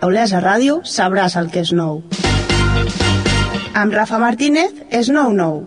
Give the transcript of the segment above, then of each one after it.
A Olesa Ràdio sabràs el que és nou. Amb Rafa Martínez és nou nou.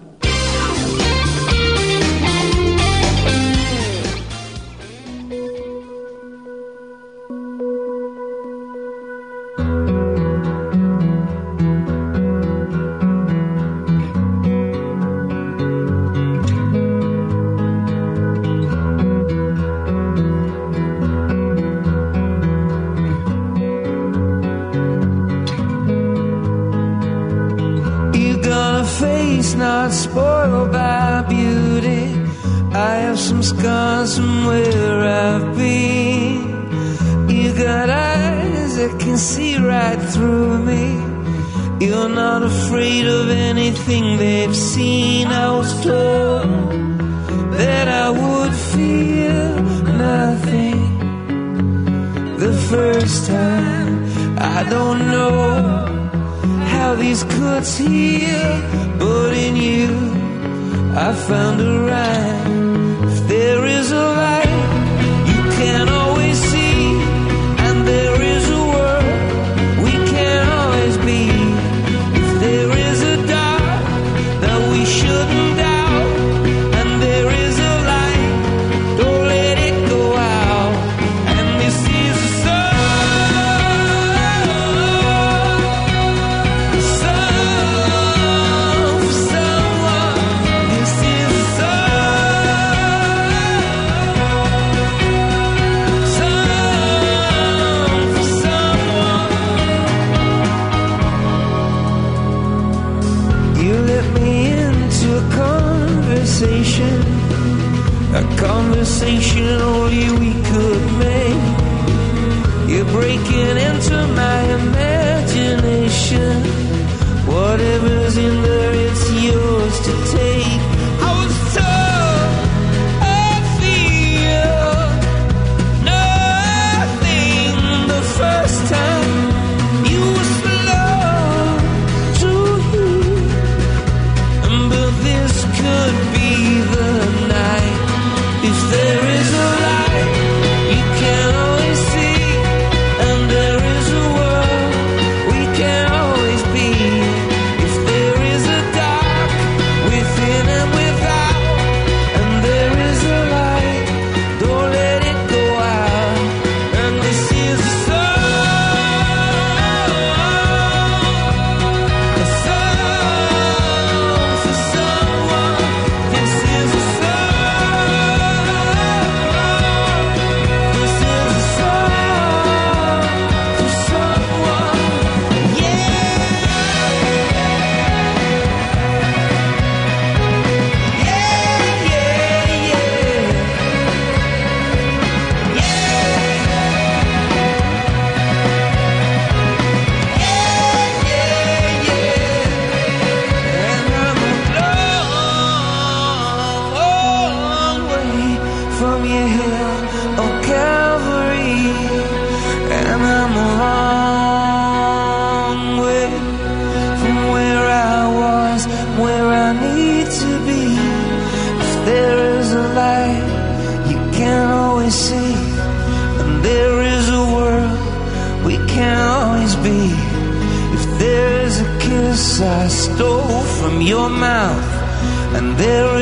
there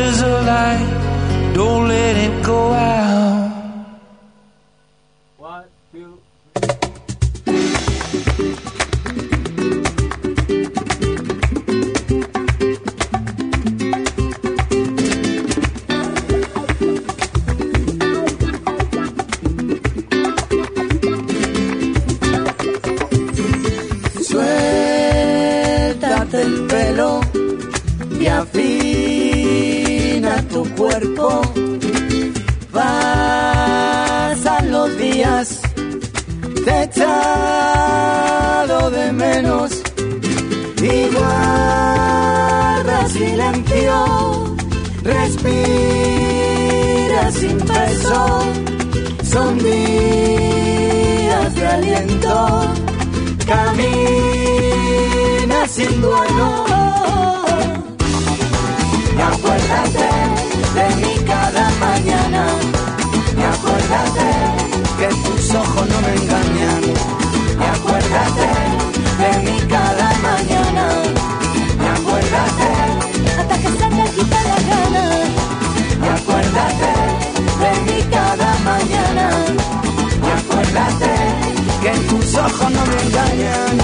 ojos no me engañan.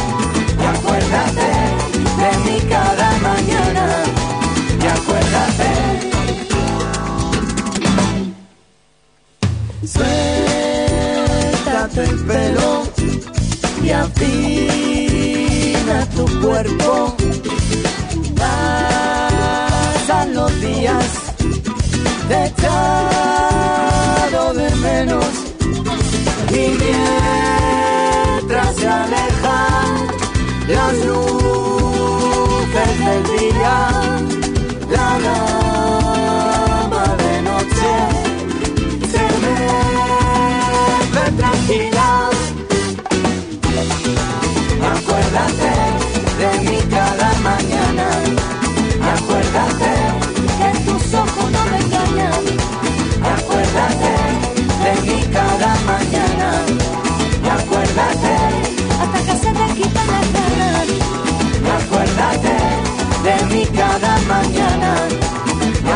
Y acuérdate de mí cada mañana. Y acuérdate. Suéltate el pelo y afina tu cuerpo. Pasan los días de echado de menos y bien. acuérdate de mí cada mañana. Acuérdate hasta que se te quitan las ganas. Y acuérdate de mí cada mañana.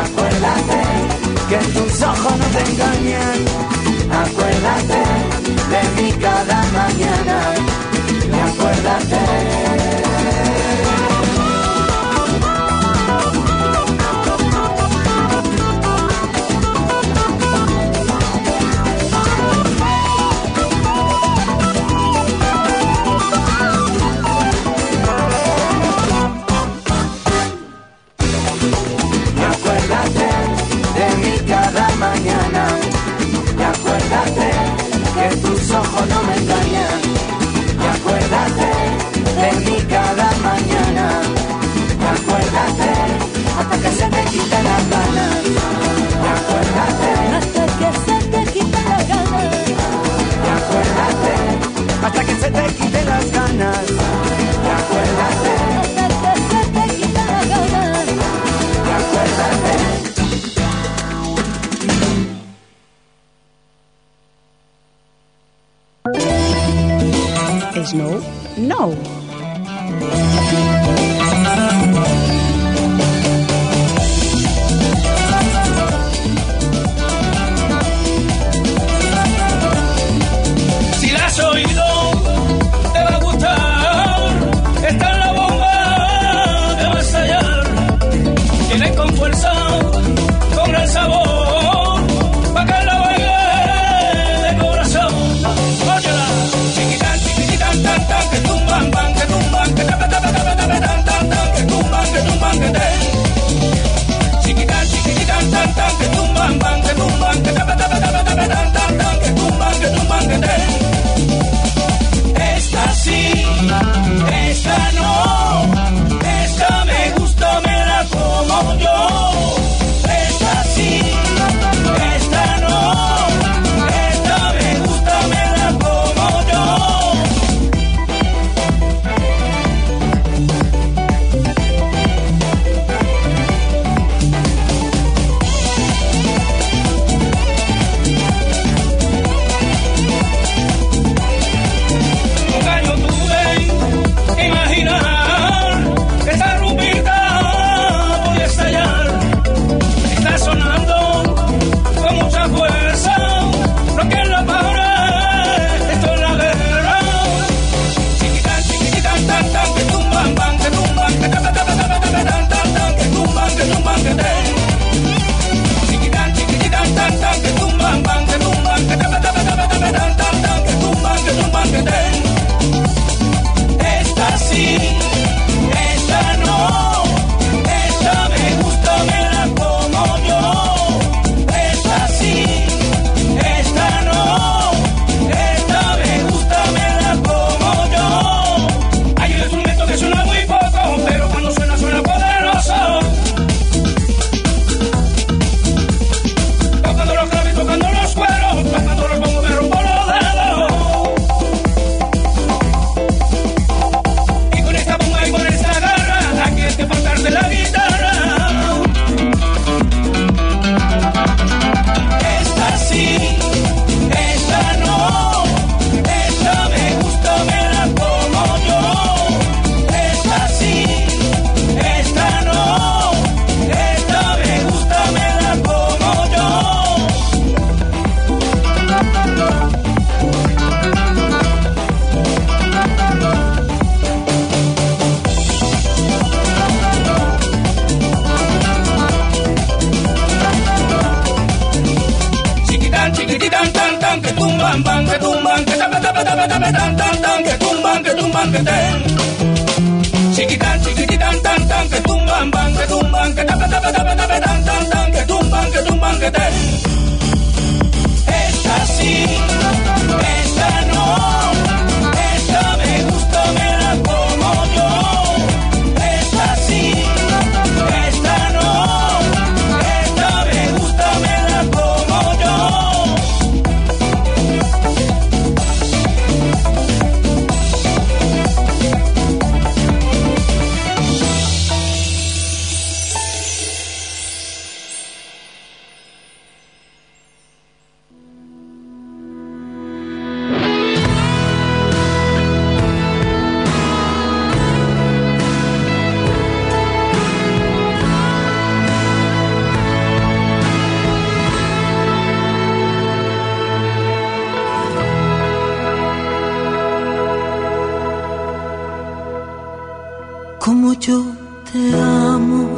Acuérdate que tus ojos no te engañan. Acuérdate de mí cada mañana. Acuérdate. yo te amo.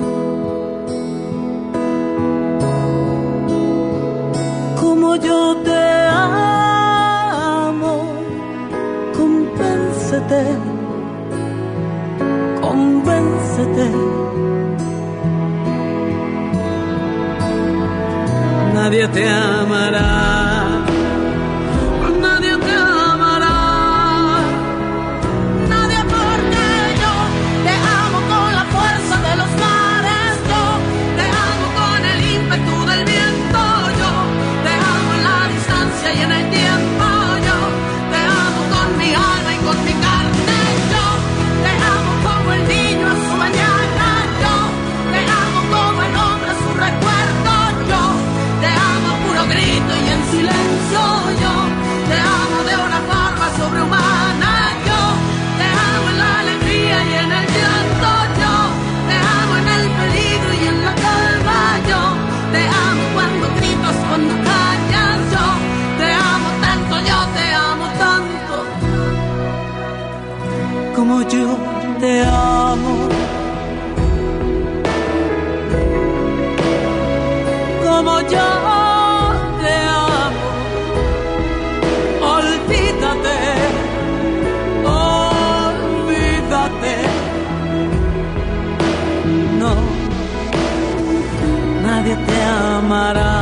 i don't amarás.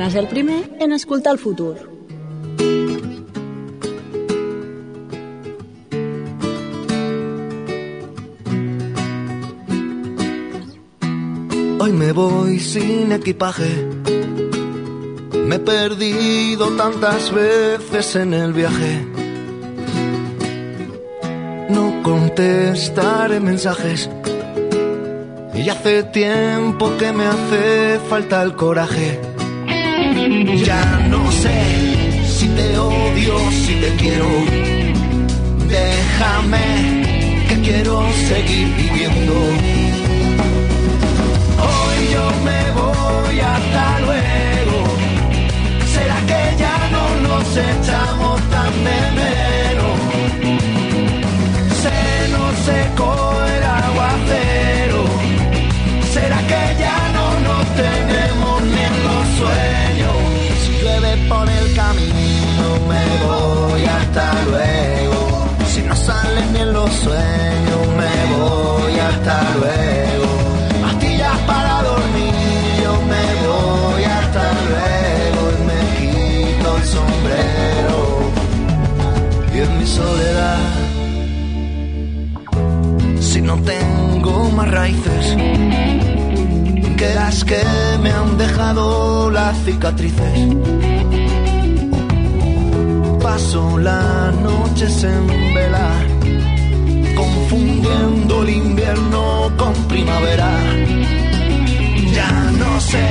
el primer en escoltar el futur. Hoy me voy sin equipaje. Me he perdido tantas veces en el viaje. No contestaré mensajes. Y hace tiempo que me hace falta el coraje. Ya no sé si te odio, si te quiero. Déjame que quiero seguir viviendo. soledad. Si no tengo más raíces que las que me han dejado las cicatrices. Paso las noches en vela, confundiendo el invierno con primavera. Ya no sé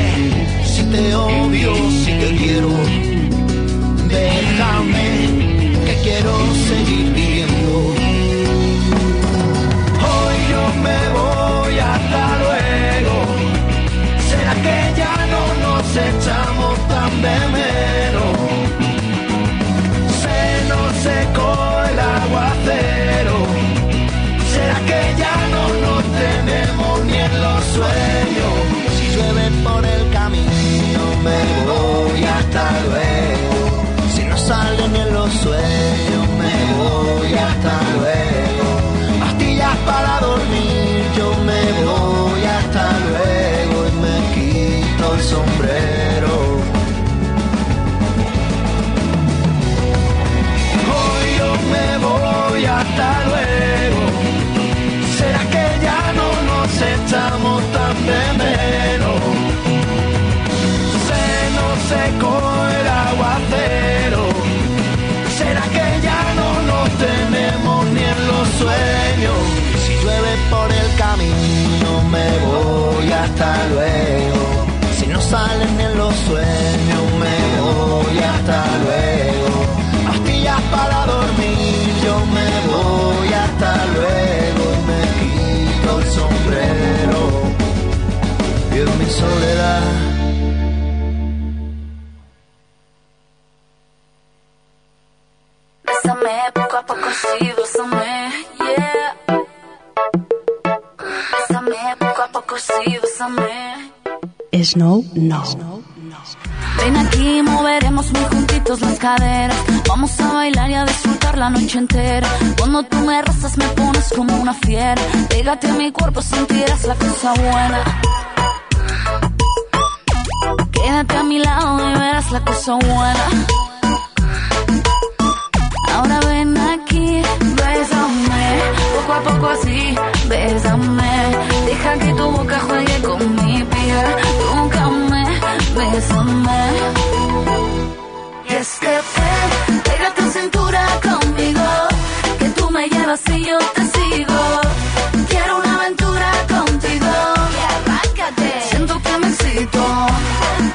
si te odio, si te quiero. Déjame quiero seguir viviendo. Hoy yo me voy hasta luego. ¿Será que ya no nos echamos tan de menos? Me voy hasta luego. Pastillas para dormir yo me voy hasta luego me quito el sombrero. Y en mi soledad poco a poco, sí, bésame, yeah. Bésame poco a poco, sí, bésame. Snow, no. Ven aquí, moveremos muy juntitos las caderas. Vamos a bailar y a disfrutar la noche entera. Cuando tú me rozas, me pones como una fiera. Pégate a mi cuerpo, sentirás la cosa buena. Quédate a mi lado y verás la cosa buena. Ahora ven aquí, bésame, poco a poco así, y yo te sigo. Quiero una aventura contigo, y arráncate, siento que me excito.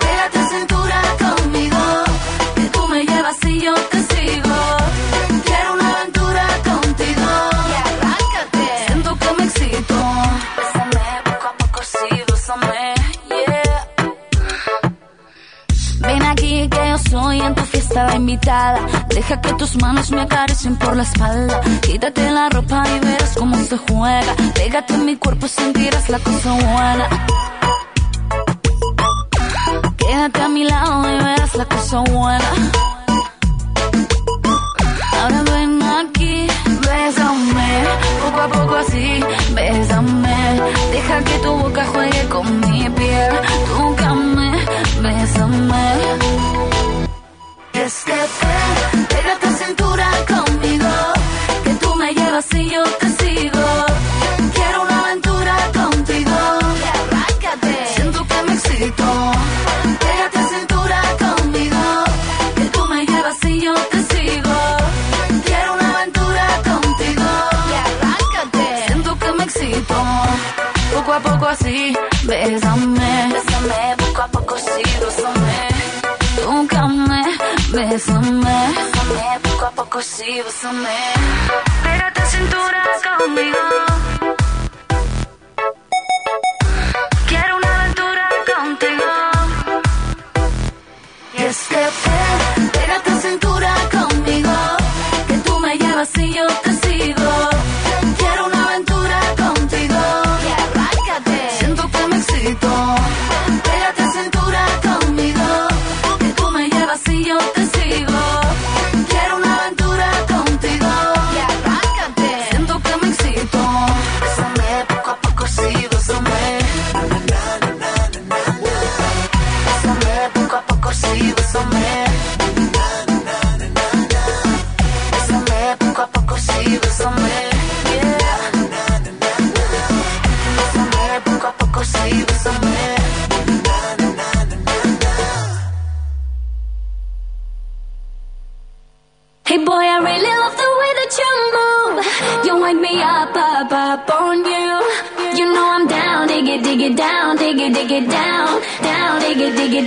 Pega tu cintura conmigo, que tú me llevas y yo te sigo. Quiero una aventura contigo, y arráncate, siento que me excito. Bésame poco a poco, sí, bésame, yeah. Ven aquí que yo soy en tu fiesta la invitada. Deja que tus manos me por la espalda. Quítate la ropa y verás cómo se juega. Pégate en mi cuerpo, sentirás la cosa buena. Quédate a mi lado y verás la cosa buena. Bésame, bésame, poco a poco sí, bésame. Pega tu cintura conmigo. Quiero una aventura contigo. Y es que tu cintura conmigo, que tú me llevas y yo te sigo. Quiero una aventura contigo, y arráncate, siento que me excito.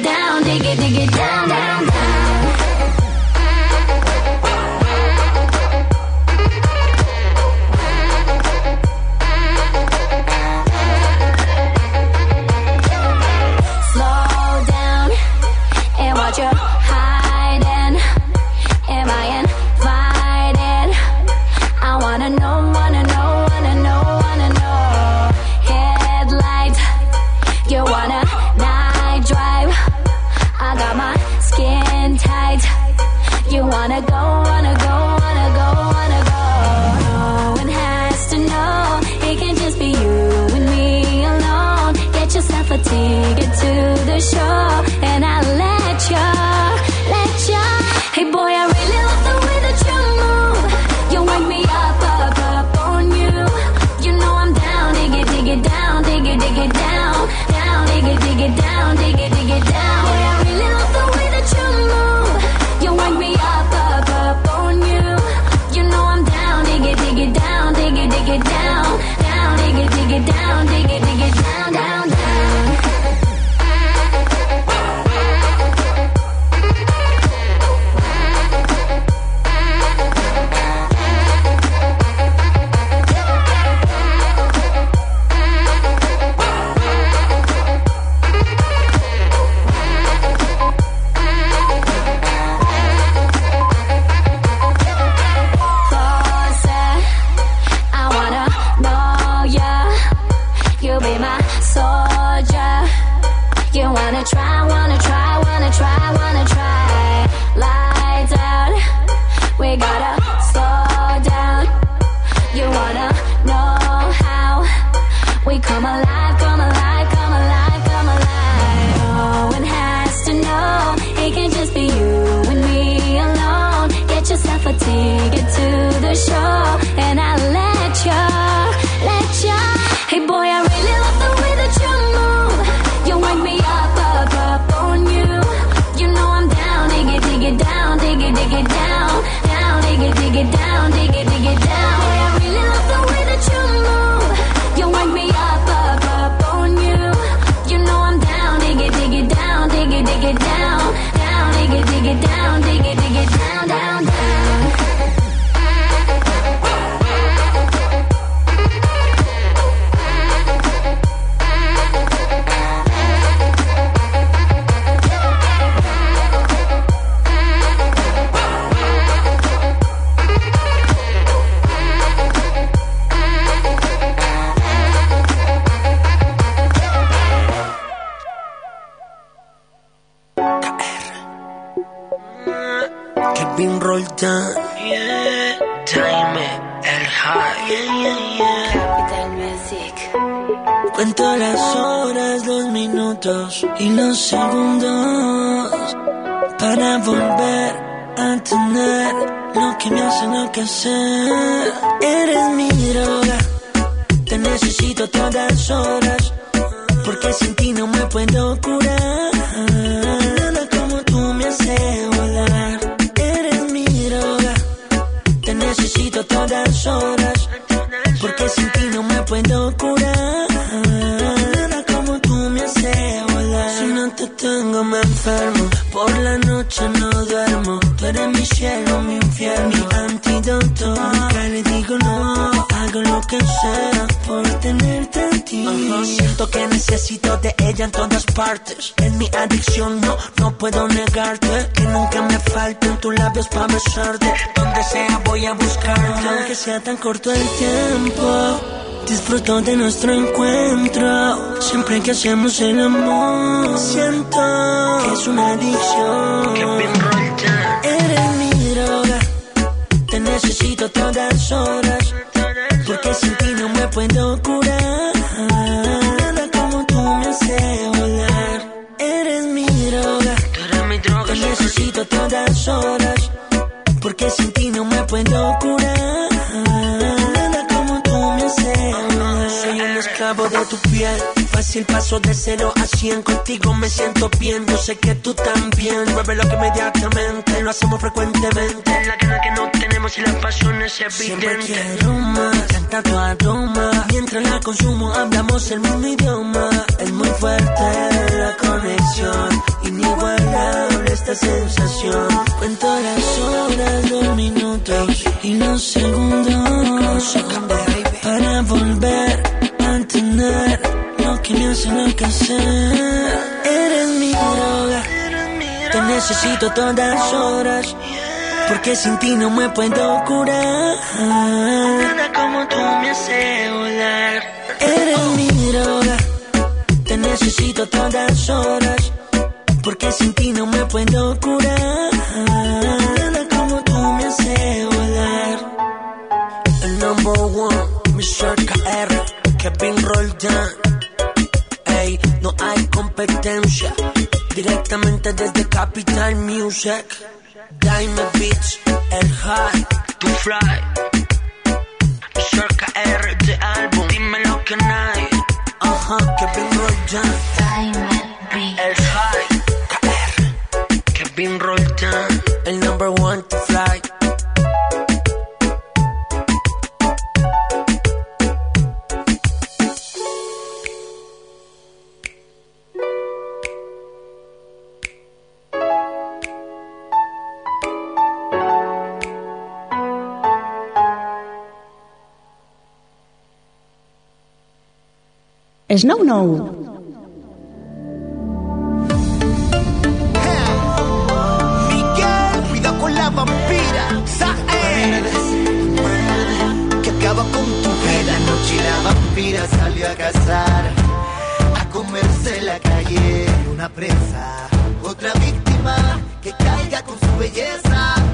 down. Eres mi droga. Te necesito todas horas. Porque sin ti no me puedo curar. Nada como tú me hace volar. Eres mi droga. Te necesito todas horas. Porque sin ti no me puedo curar. Nada como tú me hace volar. Si no te tengo me enfermo. Por la noche no duermo. Tú eres mi cielo, mi por tenerte en ti. Siento que necesito de ella en todas partes. En mi adicción no, no puedo negarte. Que nunca me falten tus labios para besarte. Donde sea voy a buscarte. Aunque sea tan corto el tiempo. Disfruto de nuestro encuentro. Siempre que hacemos el amor, siento que es una adicción. Eres mi droga, te necesito todas horas. Porque sin ti no me puedo curar. Nada como tú me hace volar. Eres mi droga. Tú eres mi droga. Necesito todas horas. Porque sin ti no me puedo curar. cabo de tu piel. Pues Fácil paso de 0 a 100. Contigo me siento bien. Yo sé que tú también. Mueve lo que inmediatamente. Lo hacemos frecuentemente. La gana que no tenemos y la pasión es evidente. Siempre quiero más. Canta tu aroma. Mientras la consumo, hablamos el mismo idioma. Es muy fuerte la conexión. Inigualable esta sensación. Cuento las horas, los minutos y los segundos. Para volver entender lo que me hace enloquecer. Eres mi droga, te necesito todas horas. Porque sin ti no me puedo curar. Nada como tú me hace volar. Eres mi droga, te necesito todas horas. Porque sin ti no me puedo curar. Nada como tú me hace volar. El number one, Mr. KR, Kevin Roldan. Ey, no hay competencia. Directamente desde Capital Music. Diamond Beach, el high to fly. Mr. KR de álbum, dímelo que no hay. Ajá, Kevin Roldan. El high, KR. Kevin Roldan, Anoche la vampira salió a cazar, a comerse la calle. Una presa, otra víctima que caiga con su belleza.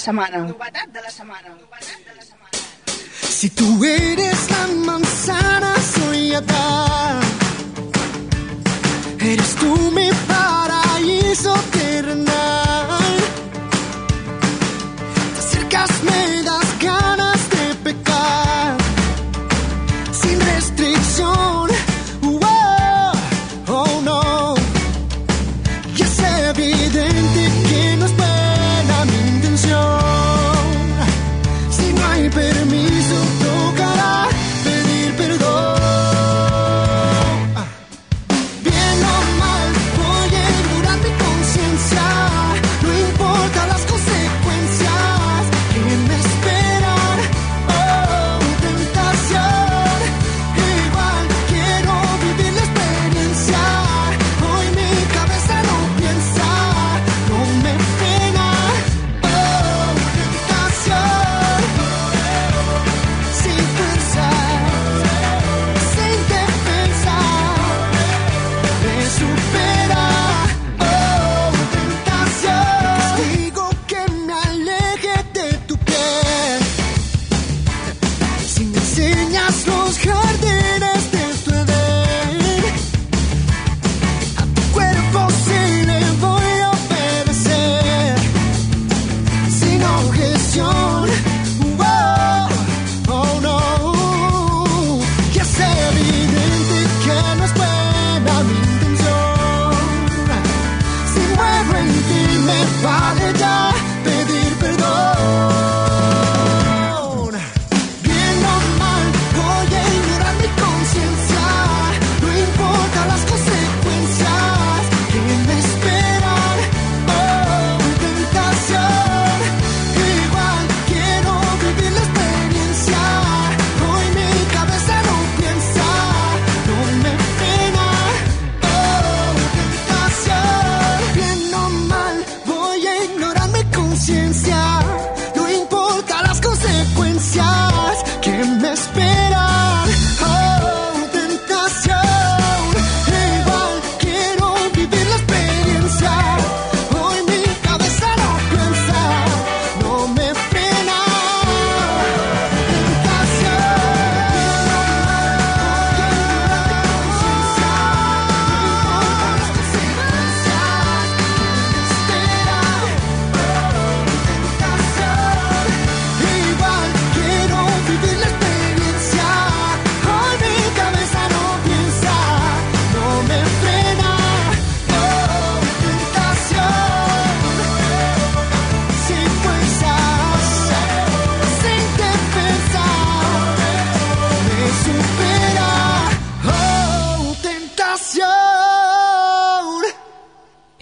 Setmana.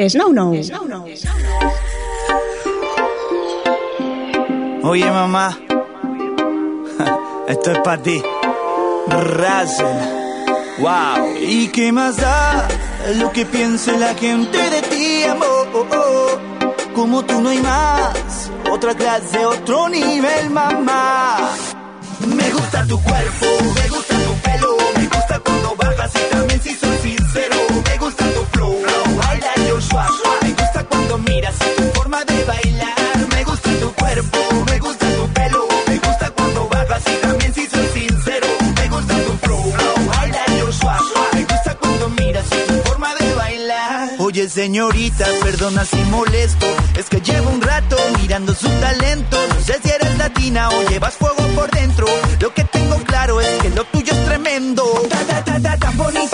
És nou nou. Oye, mamá, esto es para ti. Razel, wow. ¿Y qué más da lo que piense la gente de ti, amor? Como tú no hay más, otra clase, otro nivel, mamá. Me gusta tu cuerpo, me gusta tu pelo, me gusta cuando bajas y también si soy sincero. Me gusta tu flow, Me gusta cuando miras y tu forma de bailar. Me gusta tu cuerpo, me gusta tu pelo, me gusta cuando bajas y también si soy sincero. Me gusta tu flow, I like your swag. Me gusta cuando miras y tu forma de bailar. Oye señorita, perdona si molesto, es que llevo un rato mirando su talento. No sé si eres latina o llevas fuego por dentro. Lo que tengo claro es que lo tuyo es tremendo. Ta ta ta ta tan bonita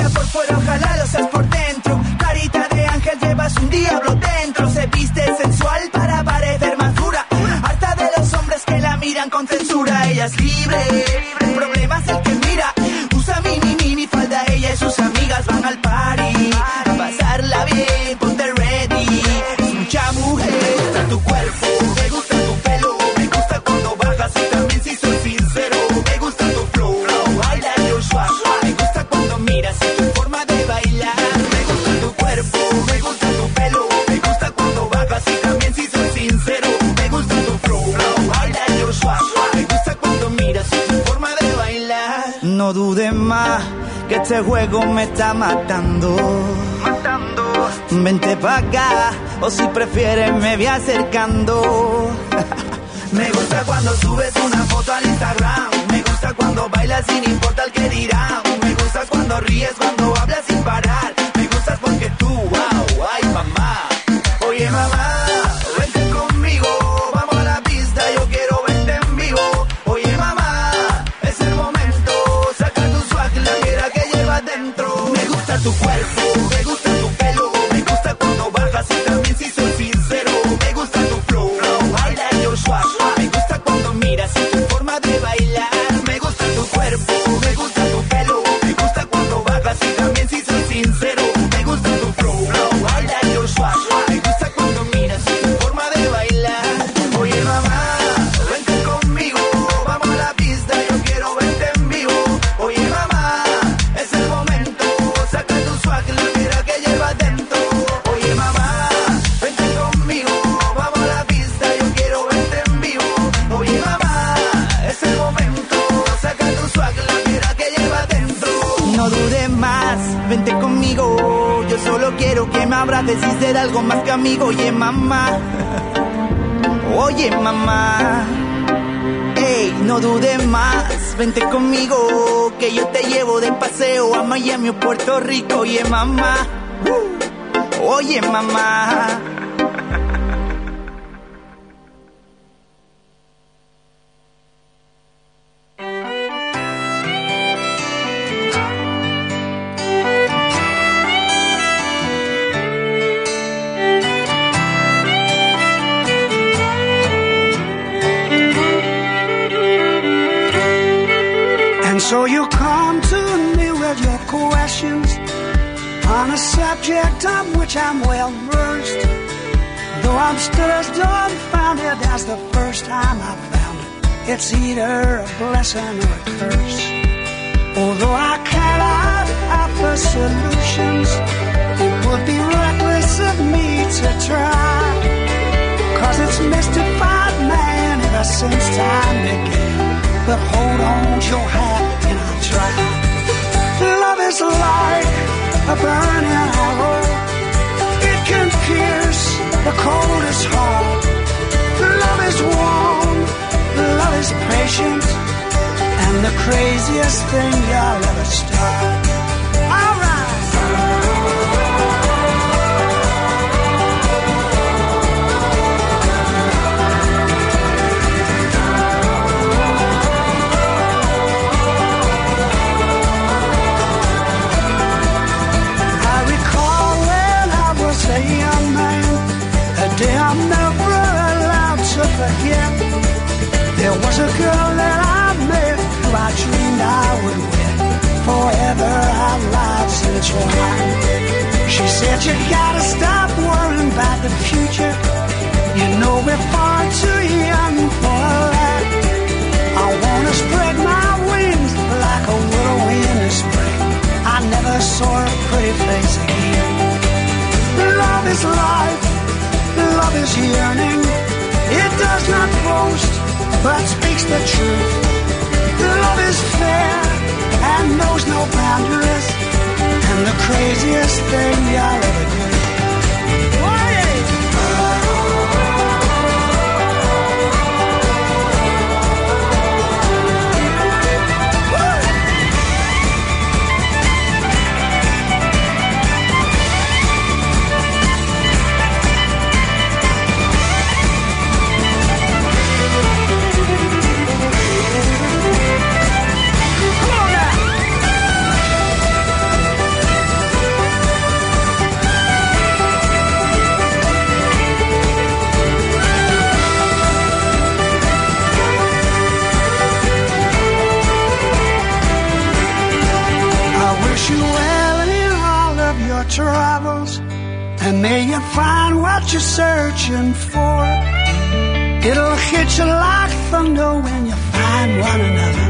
llevas un diablo dentro. Se viste sensual para parecer más dura. Harta de los hombres que la miran con censura. Ella es libre, el este juego me está matando. Vente pa' acá, o si prefieres me voy acercando. me gusta cuando subes una foto al Instagram. Me gusta cuando bailas sin importar el que dirán. Me gusta cuando ríes, Rico. Oye, mamá, uh, oye, mamá. Subject of which I'm well versed. Though I'm still as dumbfounded as the first time I found it, it's either a blessing or a curse. Although I cannot offer solutions, it would be reckless of me to try. Cause it's mystified man ever since time began. But hold on to your hat and I'll try. Love is like a burning arrow. It can pierce the coldest heart. Love is warm, love is patient, and the craziest thing you'll ever start. Lives entwined. She said you gotta stop worrying about the future. You know we're far too young for that. I wanna spread my wings like a willow in spring. I never saw a pretty face again. Love is life, love is yearning. It does not boast, but speaks the truth. Love is fair and knows no boundaries. And the craziest thing you'll ever do. May you find what you're searching for. It'll hit you like thunder when you find one another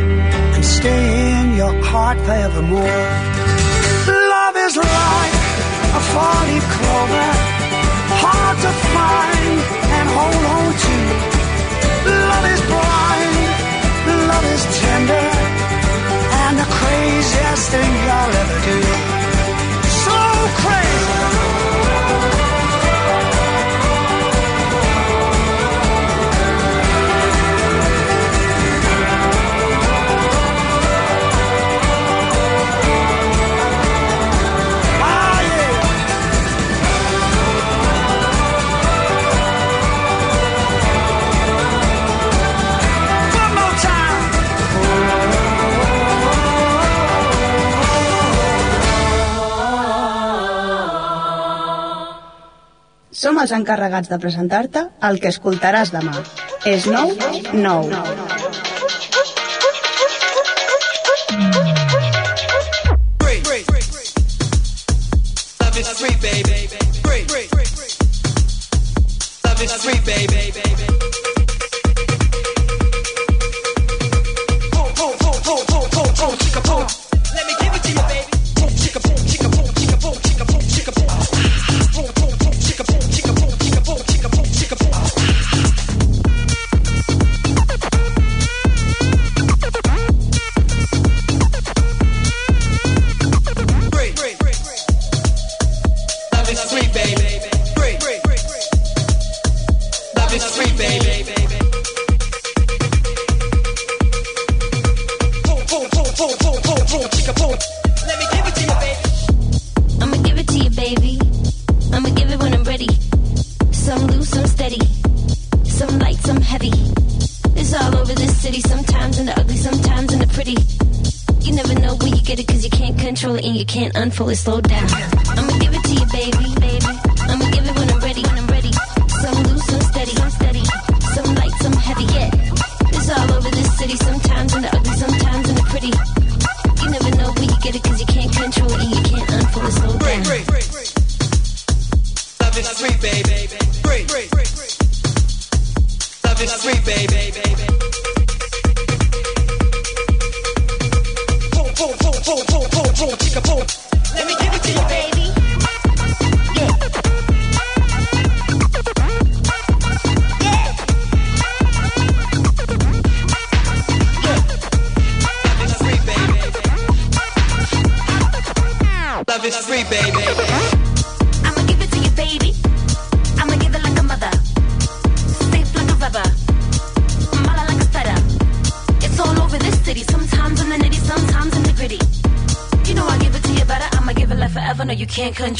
and stay in your heart forevermore. Love is like a four-leaf clover, hard to find and hold on to. Love is blind, love is tender, and the craziest thing you'll ever Som els encarregats de presentar-te el que escoltaràs demà. És nou, nou. Free, baby. Free, baby. Unfold it, slow down. I'ma give it to you, baby, baby. I'ma give it when I'm ready, when I'm ready. Some loose, some steady, some steady. Some light, some heavy, yeah. It's all over this city, sometimes in the ugly, sometimes in the pretty. You never know where you get it cause you can't control it and you can't unfold it, slow down. Love is free, baby.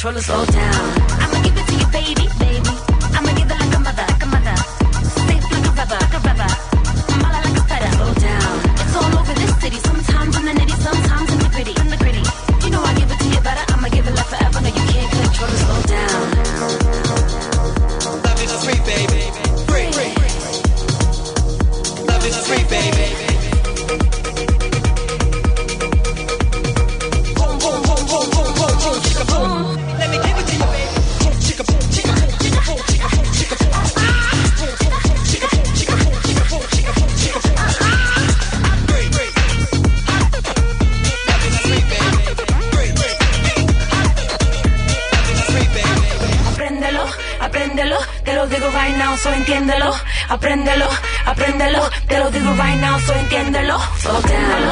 control us all so entiéndelo. Apréndelo, apréndelo, te lo digo right now, so entiéndelo. Slow down.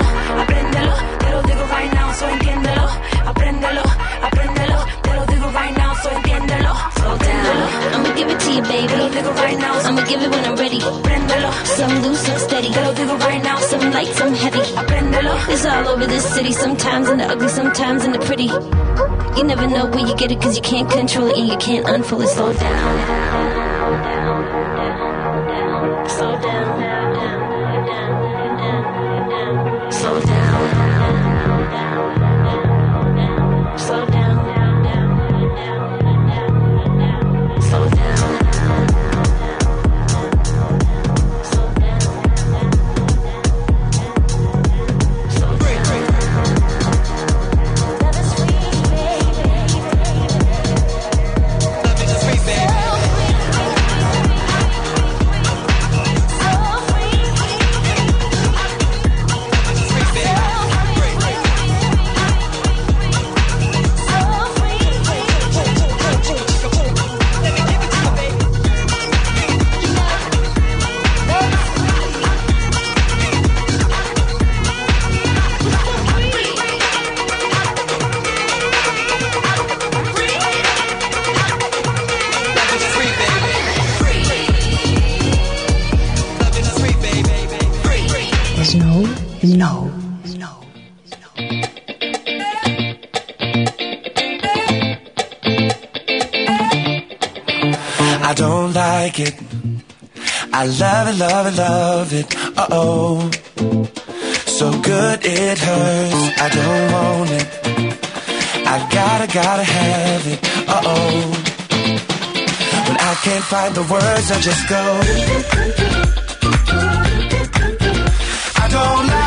Apréndelo, te lo digo right now, so entiéndelo. Apréndelo, apréndelo, te lo digo right now, so entiéndelo. Slow down. I'ma give it to you, baby. Te lo digo right now, I'ma give it when I'm ready. Apréndelo, some loose, some steady. Te lo digo right now, some light, some heavy. Apréndelo, it's all over this city, sometimes in the ugly, sometimes in the pretty. You never know where you get it cause you can't control it and you can't unfold it. Slow down. Slow nou, nou. I don't like it. I love it, love it, love it. Uh oh. So good it hurts. I don't want it. I gotta, gotta have it. Uh oh. When I can't find the words, I just go. I don't like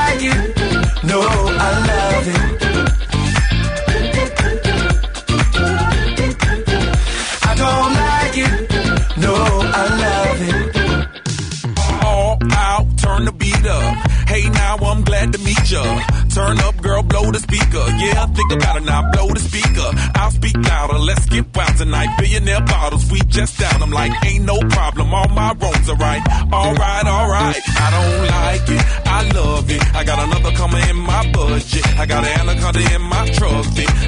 I love it. I don't like it, no, I love it. all out, turn the beat up. Hey, now I'm glad to meet ya. Turn up, blow the speaker. Yeah, think about it now, blow the speaker. I'll speak louder, let's get wild tonight. Billionaire bottles, we just down. I'm like, ain't no problem, all my wrongs are right. Alright, alright, I don't like it, I love it. I got another coming in my budget. I got an anaconda in my truck.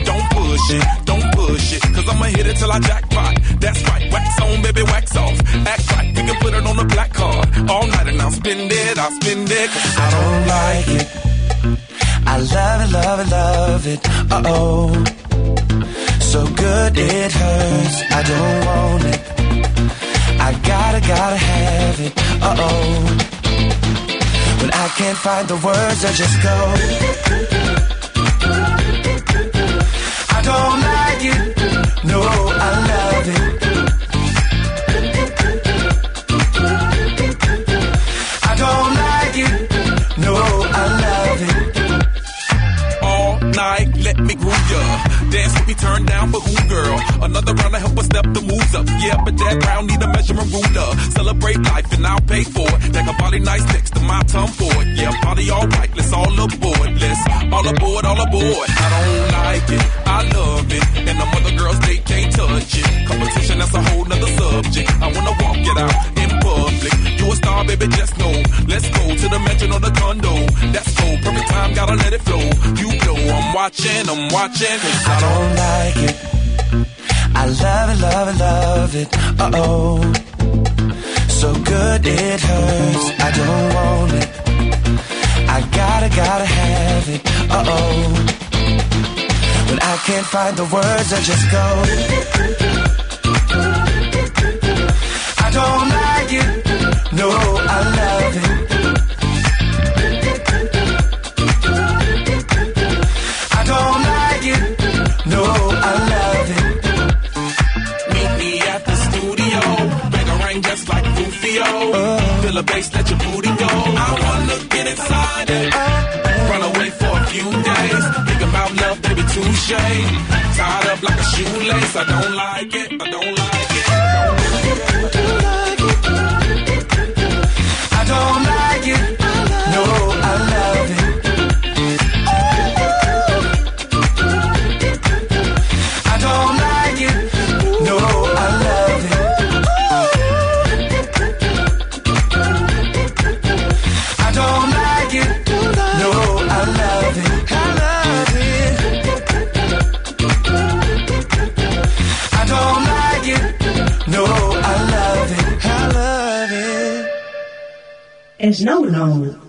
Don't push it, don't push it, cause I'ma hit it till I jackpot. That's right, wax on, baby, wax off. Act right, we can put it on the black card. All night and I'll spend it, I'll spend it, cause I don't like it. I love it, love it, love it. Uh oh. So good it hurts. I don't want it. I gotta, gotta have it. Uh oh. When I can't find the words, I just go. I don't like it. No, Dance with me, turn down for who, girl? Another round to help us step the moves up. Yeah, but that round need a measurement ruler. Celebrate life and I'll pay for it. Take a body nice next to my tongue for it. Yeah, party all right, let's all aboard. Let's all aboard, all aboard. I don't like it, I love it. And the other girls, they can't touch it. Competition, that's a whole nother subject. I wanna walk it out public. You a star, baby, just know. Let's go to the mansion or the condo. That's cool, perfect time, gotta let it flow. You know I'm watching, I'm watching. 'cause I don't like it. I love it, love it, love it. Uh oh. So good it hurts. I don't want it. I gotta, gotta have it. Uh oh. When I can't find the words, I just go. I don't like it. No, I love it. I don't like it. No, I love it. Meet me at the studio. A ring just like Rufio. Feel the bass, let your booty go. I wanna get inside it. Run away for a few days. Think about love, baby, touche. Tied up like a shoelace. I don't like it. Now, no.